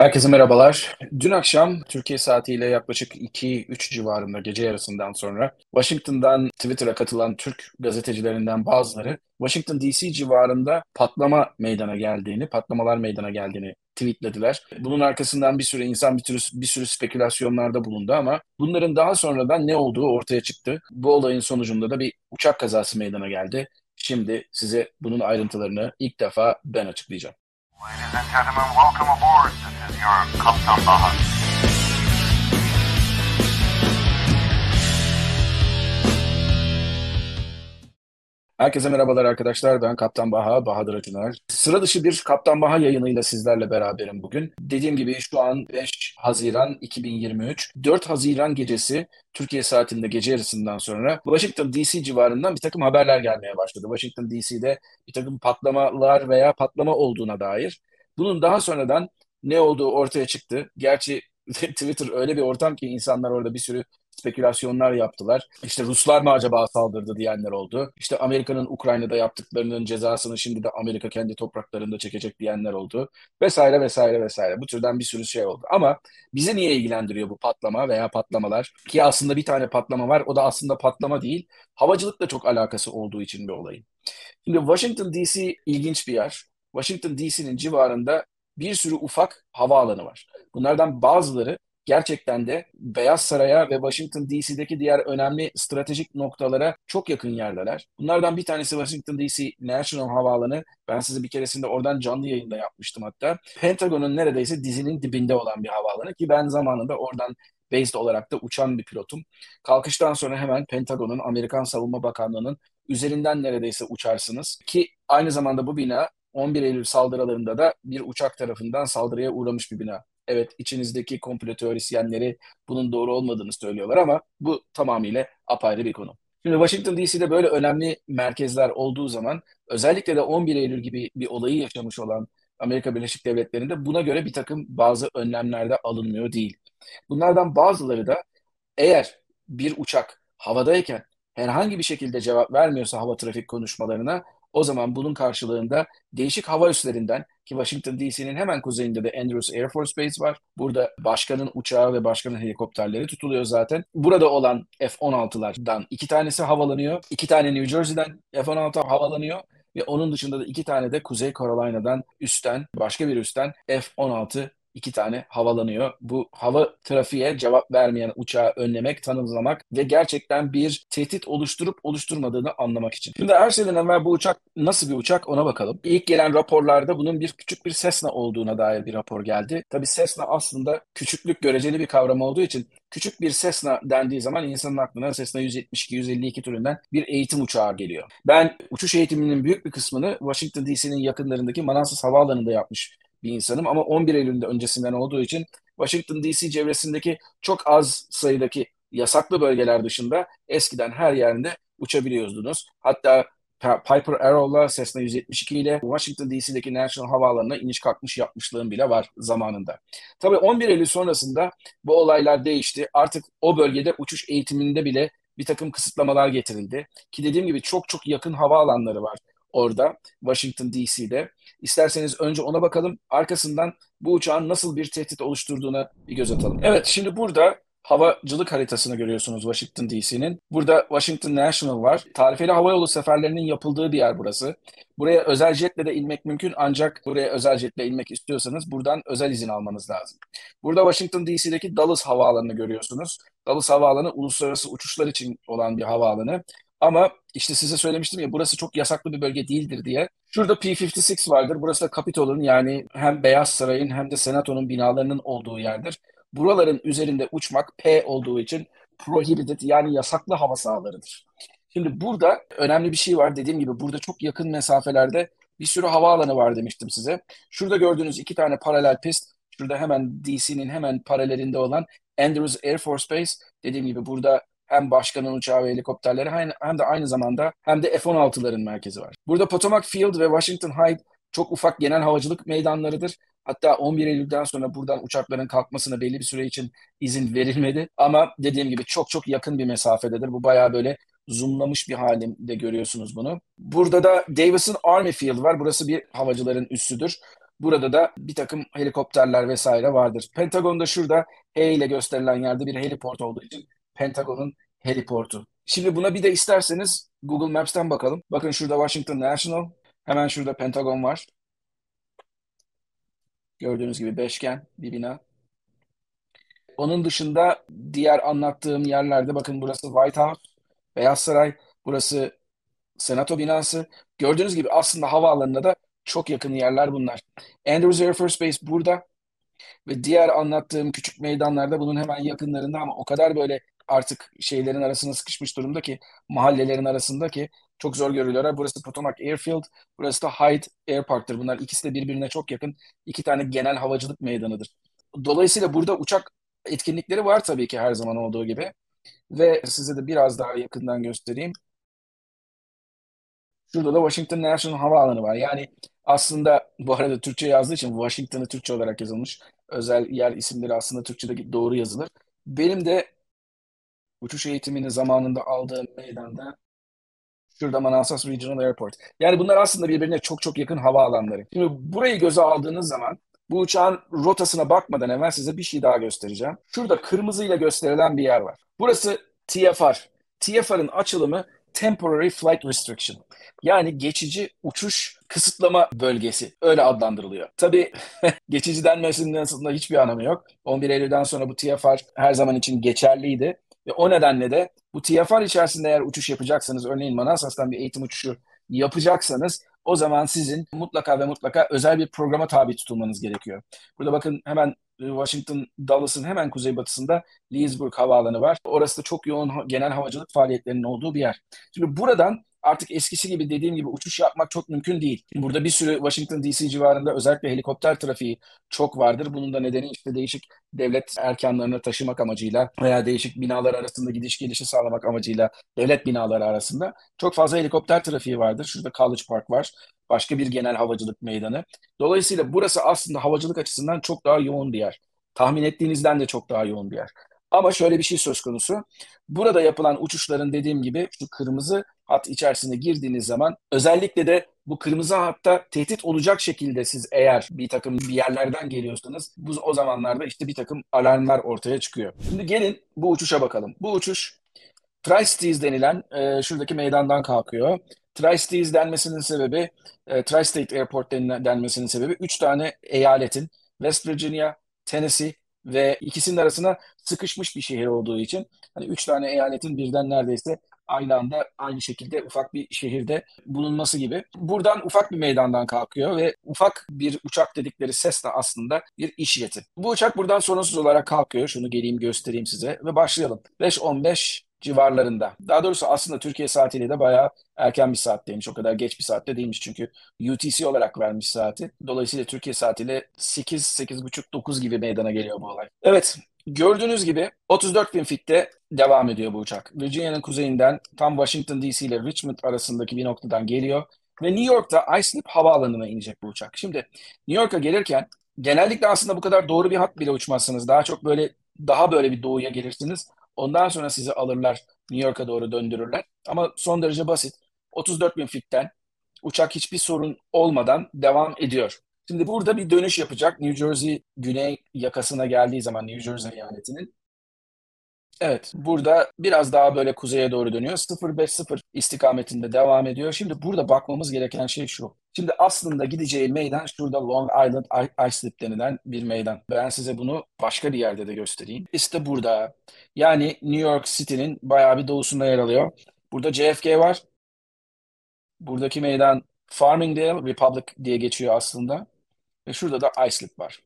Herkese merhabalar. Dün akşam Türkiye saatiyle yaklaşık 2-3 civarında gece yarısından sonra Washington'dan Twitter'a katılan Türk gazetecilerinden bazıları Washington DC civarında patlama meydana geldiğini, patlamalar meydana geldiğini tweetlediler. Bunun arkasından bir sürü insan bir, tür, bir sürü spekülasyonlarda bulundu ama bunların daha sonradan ne olduğu ortaya çıktı. Bu olayın sonucunda da bir uçak kazası meydana geldi. Şimdi size bunun ayrıntılarını ilk defa ben açıklayacağım. Ladies and gentlemen, welcome aboard. Your Kaptan Bahar. Herkese merhabalar arkadaşlar. Ben Kaptan Baha, Bahadır Acıner. Sıra dışı bir Kaptan Baha yayınıyla sizlerle beraberim bugün. Dediğim gibi şu an 5 Haziran 2023. 4 Haziran gecesi Türkiye saatinde gece yarısından sonra Washington DC civarından bir takım haberler gelmeye başladı. Washington DC'de bir takım patlamalar veya patlama olduğuna dair. Bunun daha sonradan ne olduğu ortaya çıktı. Gerçi Twitter öyle bir ortam ki insanlar orada bir sürü spekülasyonlar yaptılar. İşte Ruslar mı acaba saldırdı diyenler oldu. İşte Amerika'nın Ukrayna'da yaptıklarının cezasını şimdi de Amerika kendi topraklarında çekecek diyenler oldu. Vesaire vesaire vesaire. Bu türden bir sürü şey oldu. Ama bizi niye ilgilendiriyor bu patlama veya patlamalar? Ki aslında bir tane patlama var. O da aslında patlama değil. Havacılıkla çok alakası olduğu için bir olayın. Şimdi Washington DC ilginç bir yer. Washington DC'nin civarında bir sürü ufak havaalanı var. Bunlardan bazıları gerçekten de Beyaz Saray'a ve Washington DC'deki diğer önemli stratejik noktalara çok yakın yerdeler. Bunlardan bir tanesi Washington DC National Havaalanı. Ben size bir keresinde oradan canlı yayında yapmıştım hatta. Pentagon'un neredeyse dizinin dibinde olan bir havaalanı ki ben zamanında oradan based olarak da uçan bir pilotum. Kalkıştan sonra hemen Pentagon'un, Amerikan Savunma Bakanlığı'nın üzerinden neredeyse uçarsınız. Ki aynı zamanda bu bina 11 Eylül saldırılarında da bir uçak tarafından saldırıya uğramış bir bina. Evet içinizdeki komplo teorisyenleri bunun doğru olmadığını söylüyorlar ama bu tamamıyla apayrı bir konu. Şimdi Washington DC'de böyle önemli merkezler olduğu zaman özellikle de 11 Eylül gibi bir olayı yaşamış olan Amerika Birleşik Devletleri'nde buna göre bir takım bazı önlemler de alınmıyor değil. Bunlardan bazıları da eğer bir uçak havadayken herhangi bir şekilde cevap vermiyorsa hava trafik konuşmalarına o zaman bunun karşılığında değişik hava üslerinden ki Washington DC'nin hemen kuzeyinde de Andrews Air Force Base var. Burada başkanın uçağı ve başkanın helikopterleri tutuluyor zaten. Burada olan F-16'lardan iki tanesi havalanıyor. iki tane New Jersey'den F-16 havalanıyor. Ve onun dışında da iki tane de Kuzey Carolina'dan üstten, başka bir üstten F-16 iki tane havalanıyor. Bu hava trafiğe cevap vermeyen uçağı önlemek, tanımlamak ve gerçekten bir tehdit oluşturup oluşturmadığını anlamak için. Şimdi her şeyden evvel bu uçak nasıl bir uçak ona bakalım. İlk gelen raporlarda bunun bir küçük bir Cessna olduğuna dair bir rapor geldi. Tabii Cessna aslında küçüklük göreceli bir kavram olduğu için küçük bir Cessna dendiği zaman insanın aklına Cessna 172-152 türünden bir eğitim uçağı geliyor. Ben uçuş eğitiminin büyük bir kısmını Washington DC'nin yakınlarındaki Manassas Havaalanı'nda yapmış bir insanım ama 11 Eylül'de öncesinden olduğu için Washington DC çevresindeki çok az sayıdaki yasaklı bölgeler dışında eskiden her yerinde uçabiliyordunuz. Hatta Piper Arrow'la Cessna 172 ile Washington DC'deki National Havaalanı'na iniş kalkmış yapmışlığım bile var zamanında. Tabii 11 Eylül sonrasında bu olaylar değişti. Artık o bölgede uçuş eğitiminde bile bir takım kısıtlamalar getirildi. Ki dediğim gibi çok çok yakın havaalanları var orada Washington DC'de. İsterseniz önce ona bakalım. Arkasından bu uçağın nasıl bir tehdit oluşturduğuna bir göz atalım. Evet şimdi burada havacılık haritasını görüyorsunuz Washington DC'nin. Burada Washington National var. Tarifeli havayolu seferlerinin yapıldığı bir yer burası. Buraya özel jetle de inmek mümkün ancak buraya özel jetle inmek istiyorsanız buradan özel izin almanız lazım. Burada Washington DC'deki Dulles Havaalanı'nı görüyorsunuz. Dulles Havaalanı uluslararası uçuşlar için olan bir havaalanı. Ama işte size söylemiştim ya burası çok yasaklı bir bölge değildir diye. Şurada P-56 vardır. Burası da Kapitol'un yani hem Beyaz Saray'ın hem de Senato'nun binalarının olduğu yerdir. Buraların üzerinde uçmak P olduğu için prohibited yani yasaklı hava sahalarıdır. Şimdi burada önemli bir şey var. Dediğim gibi burada çok yakın mesafelerde bir sürü havaalanı var demiştim size. Şurada gördüğünüz iki tane paralel pist. Şurada hemen DC'nin hemen paralelinde olan Andrews Air Force Base. Dediğim gibi burada hem başkanın uçağı ve helikopterleri hem de aynı zamanda hem de F-16'ların merkezi var. Burada Potomac Field ve Washington High çok ufak genel havacılık meydanlarıdır. Hatta 11 Eylül'den sonra buradan uçakların kalkmasına belli bir süre için izin verilmedi. Ama dediğim gibi çok çok yakın bir mesafededir. Bu bayağı böyle zoomlamış bir halinde görüyorsunuz bunu. Burada da Davison Army Field var. Burası bir havacıların üssüdür. Burada da bir takım helikopterler vesaire vardır. Pentagon da şurada E ile gösterilen yerde bir heliport olduğu için Pentagon'un heliportu. Şimdi buna bir de isterseniz Google Maps'ten bakalım. Bakın şurada Washington National. Hemen şurada Pentagon var. Gördüğünüz gibi beşgen bir bina. Onun dışında diğer anlattığım yerlerde bakın burası White House, Beyaz Saray, burası Senato binası. Gördüğünüz gibi aslında havaalanına da çok yakın yerler bunlar. Andrews Air Force Base burada ve diğer anlattığım küçük meydanlarda bunun hemen yakınlarında ama o kadar böyle artık şeylerin arasına sıkışmış durumda ki mahallelerin arasında ki çok zor görülüyorlar. Burası Potomac Airfield, burası da Hyde Air Park'tır. Bunlar ikisi de birbirine çok yakın iki tane genel havacılık meydanıdır. Dolayısıyla burada uçak etkinlikleri var tabii ki her zaman olduğu gibi. Ve size de biraz daha yakından göstereyim. Şurada da Washington National Havaalanı var. Yani aslında bu arada Türkçe yazdığı için Washington'ı Türkçe olarak yazılmış. Özel yer isimleri aslında Türkçe'de doğru yazılır. Benim de uçuş eğitimini zamanında aldığım meydanda şurada Manassas Regional Airport. Yani bunlar aslında birbirine çok çok yakın havaalanları. Şimdi burayı göze aldığınız zaman bu uçağın rotasına bakmadan evvel size bir şey daha göstereceğim. Şurada kırmızıyla gösterilen bir yer var. Burası TFR. TFR'ın açılımı Temporary Flight Restriction. Yani geçici uçuş kısıtlama bölgesi. Öyle adlandırılıyor. Tabii geçici denmesinin aslında hiçbir anlamı yok. 11 Eylül'den sonra bu TFR her zaman için geçerliydi. Ve o nedenle de bu TFR içerisinde eğer uçuş yapacaksanız, örneğin Manassas'tan bir eğitim uçuşu yapacaksanız o zaman sizin mutlaka ve mutlaka özel bir programa tabi tutulmanız gerekiyor. Burada bakın hemen Washington Dallas'ın hemen kuzeybatısında Leesburg Havaalanı var. Orası da çok yoğun genel havacılık faaliyetlerinin olduğu bir yer. Şimdi buradan artık eskisi gibi dediğim gibi uçuş yapmak çok mümkün değil. Burada bir sürü Washington DC civarında özellikle helikopter trafiği çok vardır. Bunun da nedeni işte değişik devlet erkanlarını taşımak amacıyla veya değişik binalar arasında gidiş gelişi sağlamak amacıyla devlet binaları arasında çok fazla helikopter trafiği vardır. Şurada College Park var. Başka bir genel havacılık meydanı. Dolayısıyla burası aslında havacılık açısından çok daha yoğun bir yer. Tahmin ettiğinizden de çok daha yoğun bir yer. Ama şöyle bir şey söz konusu. Burada yapılan uçuşların dediğim gibi şu kırmızı hat içerisine girdiğiniz zaman özellikle de bu kırmızı hatta tehdit olacak şekilde siz eğer bir takım bir yerlerden geliyorsanız bu o zamanlarda işte bir takım alarmlar ortaya çıkıyor. Şimdi gelin bu uçuşa bakalım. Bu uçuş Tri-Cities denilen e, şuradaki meydandan kalkıyor. Tri-Cities denmesinin sebebi, e, Tri-State Airport denmesinin sebebi üç tane eyaletin West Virginia, Tennessee ve ikisinin arasına sıkışmış bir şehir olduğu için hani üç tane eyaletin birden neredeyse aynı anda aynı şekilde ufak bir şehirde bulunması gibi. Buradan ufak bir meydandan kalkıyor ve ufak bir uçak dedikleri ses de aslında bir iş yeti. Bu uçak buradan sorunsuz olarak kalkıyor. Şunu geleyim göstereyim size ve başlayalım. 5.15 civarlarında. Daha doğrusu aslında Türkiye saatiyle de bayağı erken bir saatteymiş. O kadar geç bir saatte değilmiş çünkü UTC olarak vermiş saati. Dolayısıyla Türkiye saatiyle 8, 8.30, 9 gibi meydana geliyor bu olay. Evet, gördüğünüz gibi 34 bin fitte devam ediyor bu uçak. Virginia'nın kuzeyinden tam Washington DC ile Richmond arasındaki bir noktadan geliyor. Ve New York'ta Islip havaalanına inecek bu uçak. Şimdi New York'a gelirken genellikle aslında bu kadar doğru bir hat bile uçmazsınız. Daha çok böyle daha böyle bir doğuya gelirsiniz. Ondan sonra sizi alırlar, New York'a doğru döndürürler. Ama son derece basit. 34 bin fitten uçak hiçbir sorun olmadan devam ediyor. Şimdi burada bir dönüş yapacak. New Jersey güney yakasına geldiği zaman New Jersey eyaletinin Evet, burada biraz daha böyle kuzeye doğru dönüyor. 050 istikametinde devam ediyor. Şimdi burada bakmamız gereken şey şu. Şimdi aslında gideceği meydan şurada Long Island Ice Slip denilen bir meydan. Ben size bunu başka bir yerde de göstereyim. İşte burada. Yani New York City'nin bayağı bir doğusunda yer alıyor. Burada JFK var. Buradaki meydan Farmingdale Republic diye geçiyor aslında. Ve şurada da Ice Slip var.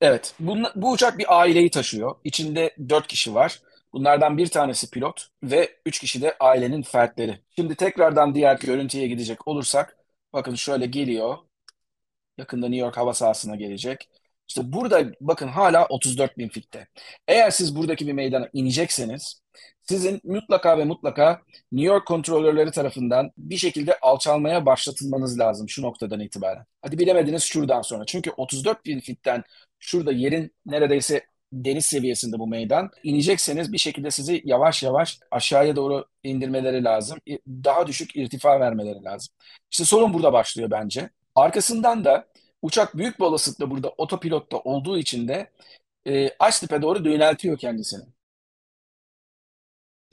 Evet, bu, bu uçak bir aileyi taşıyor. İçinde dört kişi var. Bunlardan bir tanesi pilot ve üç kişi de ailenin fertleri. Şimdi tekrardan diğer görüntüye gidecek olursak bakın şöyle geliyor. Yakında New York hava sahasına gelecek. İşte burada bakın hala 34 bin fitte. Eğer siz buradaki bir meydana inecekseniz sizin mutlaka ve mutlaka New York kontrolörleri tarafından bir şekilde alçalmaya başlatılmanız lazım şu noktadan itibaren. Hadi bilemediniz şuradan sonra. Çünkü 34 bin fitten şurada yerin neredeyse deniz seviyesinde bu meydan. İnecekseniz bir şekilde sizi yavaş yavaş aşağıya doğru indirmeleri lazım. Daha düşük irtifa vermeleri lazım. İşte sorun burada başlıyor bence. Arkasından da Uçak büyük bir olasılıkla burada otopilotta olduğu için de e, Açtepe doğru yöneltiyor kendisini.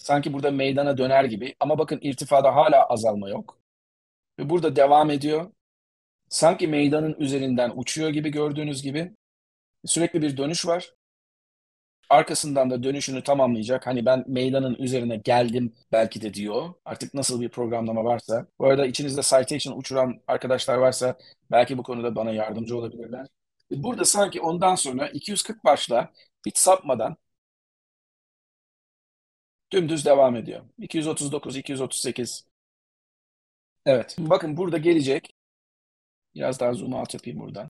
Sanki burada meydana döner gibi ama bakın irtifada hala azalma yok. Ve burada devam ediyor. Sanki meydanın üzerinden uçuyor gibi gördüğünüz gibi. Sürekli bir dönüş var. Arkasından da dönüşünü tamamlayacak. Hani ben meydanın üzerine geldim belki de diyor. Artık nasıl bir programlama varsa. Bu arada içinizde citation uçuran arkadaşlar varsa belki bu konuda bana yardımcı olabilirler. Burada sanki ondan sonra 240 başla hiç sapmadan dümdüz devam ediyor. 239, 238. Evet. Bakın burada gelecek. Biraz daha zoom out yapayım buradan.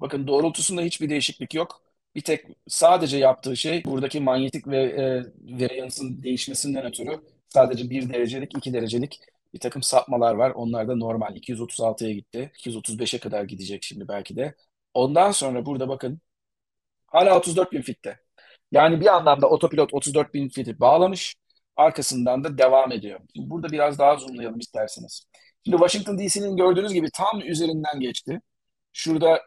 Bakın doğrultusunda hiçbir değişiklik yok. Bir tek sadece yaptığı şey buradaki manyetik ve e, variansın değişmesinden ötürü sadece bir derecelik, iki derecelik bir takım sapmalar var. Onlar da normal. 236'ya gitti. 235'e kadar gidecek şimdi belki de. Ondan sonra burada bakın hala 34 bin fitte. Yani bir anlamda otopilot 34 bin fiti bağlamış. Arkasından da devam ediyor. Burada biraz daha zoomlayalım isterseniz. Şimdi Washington DC'nin gördüğünüz gibi tam üzerinden geçti. Şurada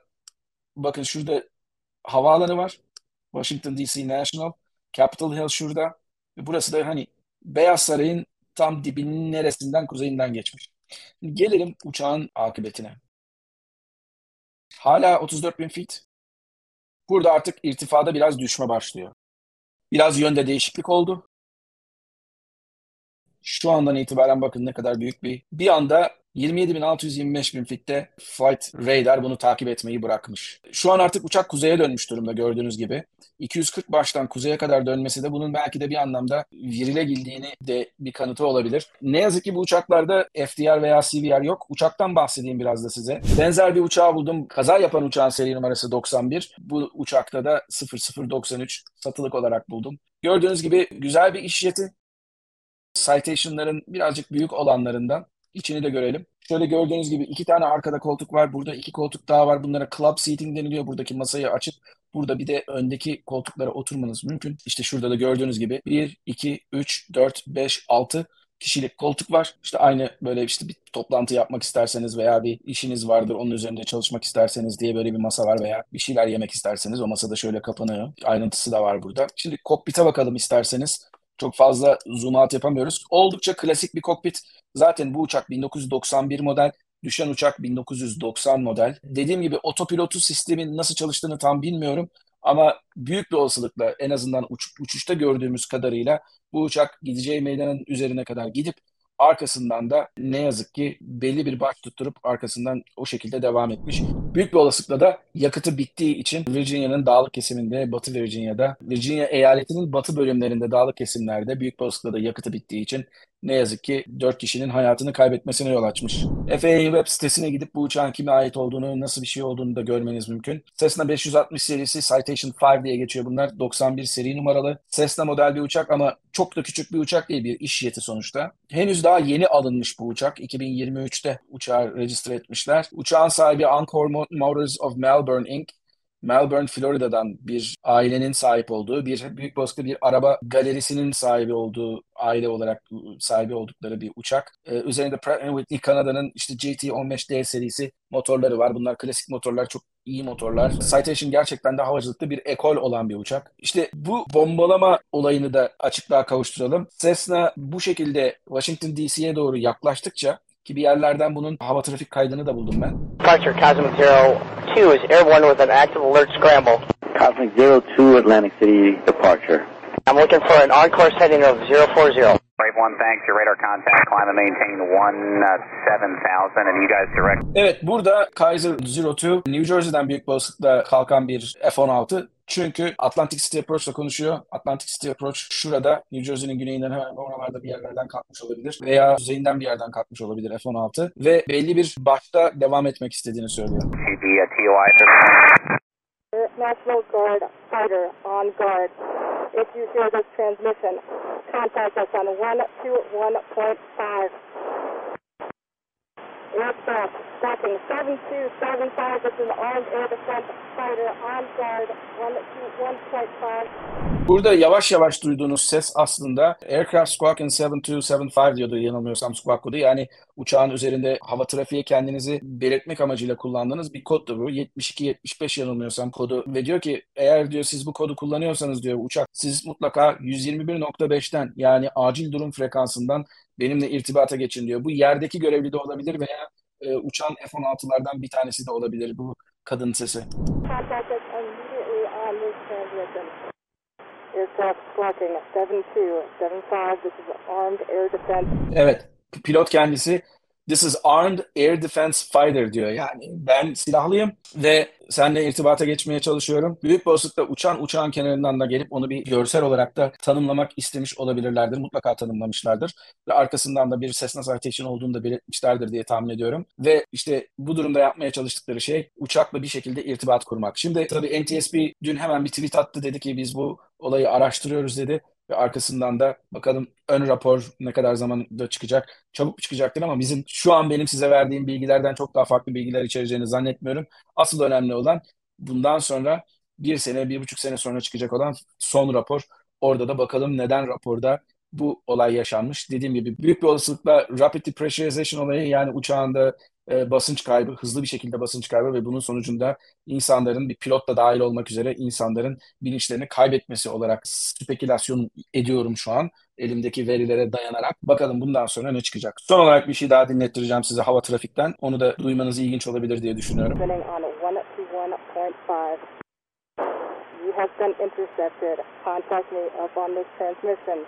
bakın şurada havaalanı var. Washington DC National. Capitol Hill şurada. Burası da hani Beyaz Saray'ın tam dibinin neresinden kuzeyinden geçmiş. Gelelim uçağın akıbetine. Hala 34 bin feet. Burada artık irtifada biraz düşme başlıyor. Biraz yönde değişiklik oldu. Şu andan itibaren bakın ne kadar büyük bir. Bir anda 27.625 bin fitte Flight Radar bunu takip etmeyi bırakmış. Şu an artık uçak kuzeye dönmüş durumda gördüğünüz gibi. 240 baştan kuzeye kadar dönmesi de bunun belki de bir anlamda virile girdiğini de bir kanıtı olabilir. Ne yazık ki bu uçaklarda FDR veya CVR yok. Uçaktan bahsedeyim biraz da size. Benzer bir uçağı buldum. Kaza yapan uçağın seri numarası 91. Bu uçakta da 0093 satılık olarak buldum. Gördüğünüz gibi güzel bir iş jeti. Citation'ların birazcık büyük olanlarından İçini de görelim. Şöyle gördüğünüz gibi iki tane arkada koltuk var. Burada iki koltuk daha var. Bunlara club seating deniliyor. Buradaki masayı açıp burada bir de öndeki koltuklara oturmanız mümkün. İşte şurada da gördüğünüz gibi 1, 2, 3, 4, 5, 6 kişilik koltuk var. İşte aynı böyle işte bir toplantı yapmak isterseniz veya bir işiniz vardır onun üzerinde çalışmak isterseniz diye böyle bir masa var veya bir şeyler yemek isterseniz o masada şöyle kapanıyor. Ayrıntısı da var burada. Şimdi kokpite bakalım isterseniz. Çok fazla zoom out yapamıyoruz. Oldukça klasik bir kokpit. Zaten bu uçak 1991 model. Düşen uçak 1990 model. Dediğim gibi otopilotu sistemin nasıl çalıştığını tam bilmiyorum. Ama büyük bir olasılıkla en azından uç, uçuşta gördüğümüz kadarıyla bu uçak gideceği meydanın üzerine kadar gidip Arkasından da ne yazık ki belli bir baş tutturup arkasından o şekilde devam etmiş. Büyük bir olasılıkla da yakıtı bittiği için Virginia'nın dağlık kesiminde, Batı Virginia'da, Virginia eyaletinin batı bölümlerinde, dağlık kesimlerde büyük bir olasılıkla da yakıtı bittiği için ne yazık ki 4 kişinin hayatını kaybetmesine yol açmış. FAA web sitesine gidip bu uçağın kime ait olduğunu, nasıl bir şey olduğunu da görmeniz mümkün. Cessna 560 serisi Citation 5 diye geçiyor bunlar. 91 seri numaralı. Cessna model bir uçak ama çok da küçük bir uçak değil bir iş jeti sonuçta. Henüz daha yeni alınmış bu uçak. 2023'te uçağı register etmişler. Uçağın sahibi Encore Motors of Melbourne Inc. Melbourne, Florida'dan bir ailenin sahip olduğu, bir büyük baskı bir araba galerisinin sahibi olduğu, aile olarak sahibi oldukları bir uçak. Ee, üzerinde Pratt Whitney Kanada'nın işte GT15D serisi motorları var. Bunlar klasik motorlar, çok iyi motorlar. Citation gerçekten de havacılıkta bir ekol olan bir uçak. İşte bu bombalama olayını da açıklığa kavuşturalım. Cessna bu şekilde Washington DC'ye doğru yaklaştıkça ki bir yerlerden bunun hava trafik kaydını da buldum ben. Departure Cosmic Zero 2 is airborne with an active alert scramble. Cosmic Zero 2 Atlantic City departure. I'm looking for an encore setting of 040. Wave 1, thanks. Your radar contact, climb and maintain uh, 17,000 and you guys direct. Evet burada Kaiser 02 New Jersey'den büyük balıklıkla kalkan bir F-16 çünkü Atlantic City Approach'la konuşuyor. Atlantic City Approach şurada New Jersey'nin güneyinden hemen oralarda bir yerlerden kalkmış olabilir. Veya kuzeyinden bir yerden kalkmış olabilir F-16. Ve belli bir başta devam etmek istediğini söylüyor. National Guard fighter on guard. If you hear this transmission, contact us on 121.5. Liftoff. Tracking 7275, this is armed air defense fighter on guard, 121.5. Burada yavaş yavaş duyduğunuz ses aslında Aircraft Squawking 7275 diyordu yanılmıyorsam squawk kodu. Yani uçağın üzerinde hava trafiği kendinizi belirtmek amacıyla kullandığınız bir koddu bu. 72-75 yanılmıyorsam kodu. Ve diyor ki eğer diyor siz bu kodu kullanıyorsanız diyor uçak siz mutlaka 121.5'ten yani acil durum frekansından benimle irtibata geçin diyor. Bu yerdeki görevli de olabilir veya e, uçan F-16'lardan bir tanesi de olabilir bu kadın sesi. Contact us immediately on this transmission. Aircraft squawking 7275, this is an armed air defense Evet, pilot kendisi This is armed air defense fighter diyor. Yani ben silahlıyım ve seninle irtibata geçmeye çalışıyorum. Büyük bir olasılıkla uçan uçağın kenarından da gelip onu bir görsel olarak da tanımlamak istemiş olabilirlerdir. Mutlaka tanımlamışlardır. Ve arkasından da bir Cessna Citation olduğunu da belirtmişlerdir diye tahmin ediyorum. Ve işte bu durumda yapmaya çalıştıkları şey uçakla bir şekilde irtibat kurmak. Şimdi tabii NTSB dün hemen bir tweet attı dedi ki biz bu olayı araştırıyoruz dedi. Ve arkasından da bakalım ön rapor ne kadar zamanda çıkacak. Çabuk çıkacaktır ama bizim şu an benim size verdiğim bilgilerden çok daha farklı bilgiler içereceğini zannetmiyorum. Asıl önemli olan bundan sonra bir sene, bir buçuk sene sonra çıkacak olan son rapor. Orada da bakalım neden raporda bu olay yaşanmış. Dediğim gibi büyük bir olasılıkla rapid depressurization olayı yani uçağında e, basınç kaybı, hızlı bir şekilde basınç kaybı ve bunun sonucunda insanların bir pilot da dahil olmak üzere insanların bilinçlerini kaybetmesi olarak spekülasyon ediyorum şu an elimdeki verilere dayanarak. Bakalım bundan sonra ne çıkacak. Son olarak bir şey daha dinlettireceğim size hava trafikten. Onu da duymanız ilginç olabilir diye düşünüyorum. spinning on 121.5. You have been intercepted. Contact me up on this transmission,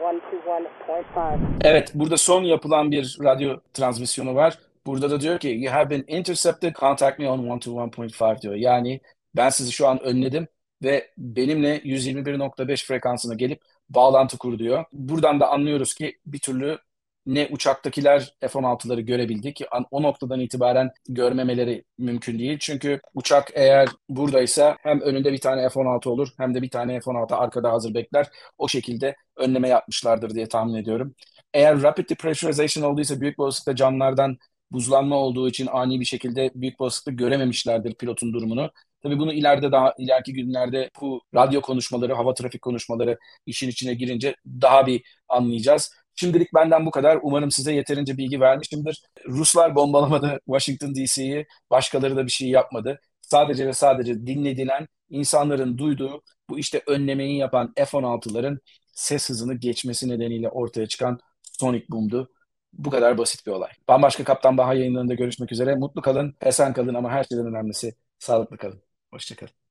121.5. Evet, burada son yapılan bir radyo transmisyonu var. Burada da diyor ki you have been intercepted, contact me on 121.5 diyor. Yani ben sizi şu an önledim ve benimle 121.5 frekansına gelip bağlantı kur diyor. Buradan da anlıyoruz ki bir türlü ne uçaktakiler F-16'ları görebildi ki o noktadan itibaren görmemeleri mümkün değil. Çünkü uçak eğer buradaysa hem önünde bir tane F-16 olur hem de bir tane F-16 arkada hazır bekler. O şekilde önleme yapmışlardır diye tahmin ediyorum. Eğer rapid depressurization olduysa büyük bir olasılıkla camlardan buzlanma olduğu için ani bir şekilde büyük olasılıkla görememişlerdir pilotun durumunu. Tabii bunu ileride daha ileriki günlerde bu radyo konuşmaları, hava trafik konuşmaları işin içine girince daha bir anlayacağız. Şimdilik benden bu kadar. Umarım size yeterince bilgi vermişimdir. Ruslar bombalamadı Washington DC'yi. Başkaları da bir şey yapmadı. Sadece ve sadece dinledilen, insanların duyduğu bu işte önlemeyi yapan F-16'ların ses hızını geçmesi nedeniyle ortaya çıkan sonic boom'du. Bu kadar basit bir olay. Bambaşka Kaptan Baha yayınlarında görüşmek üzere. Mutlu kalın, esen kalın ama her şeyden önemlisi sağlıklı kalın. Hoşçakalın.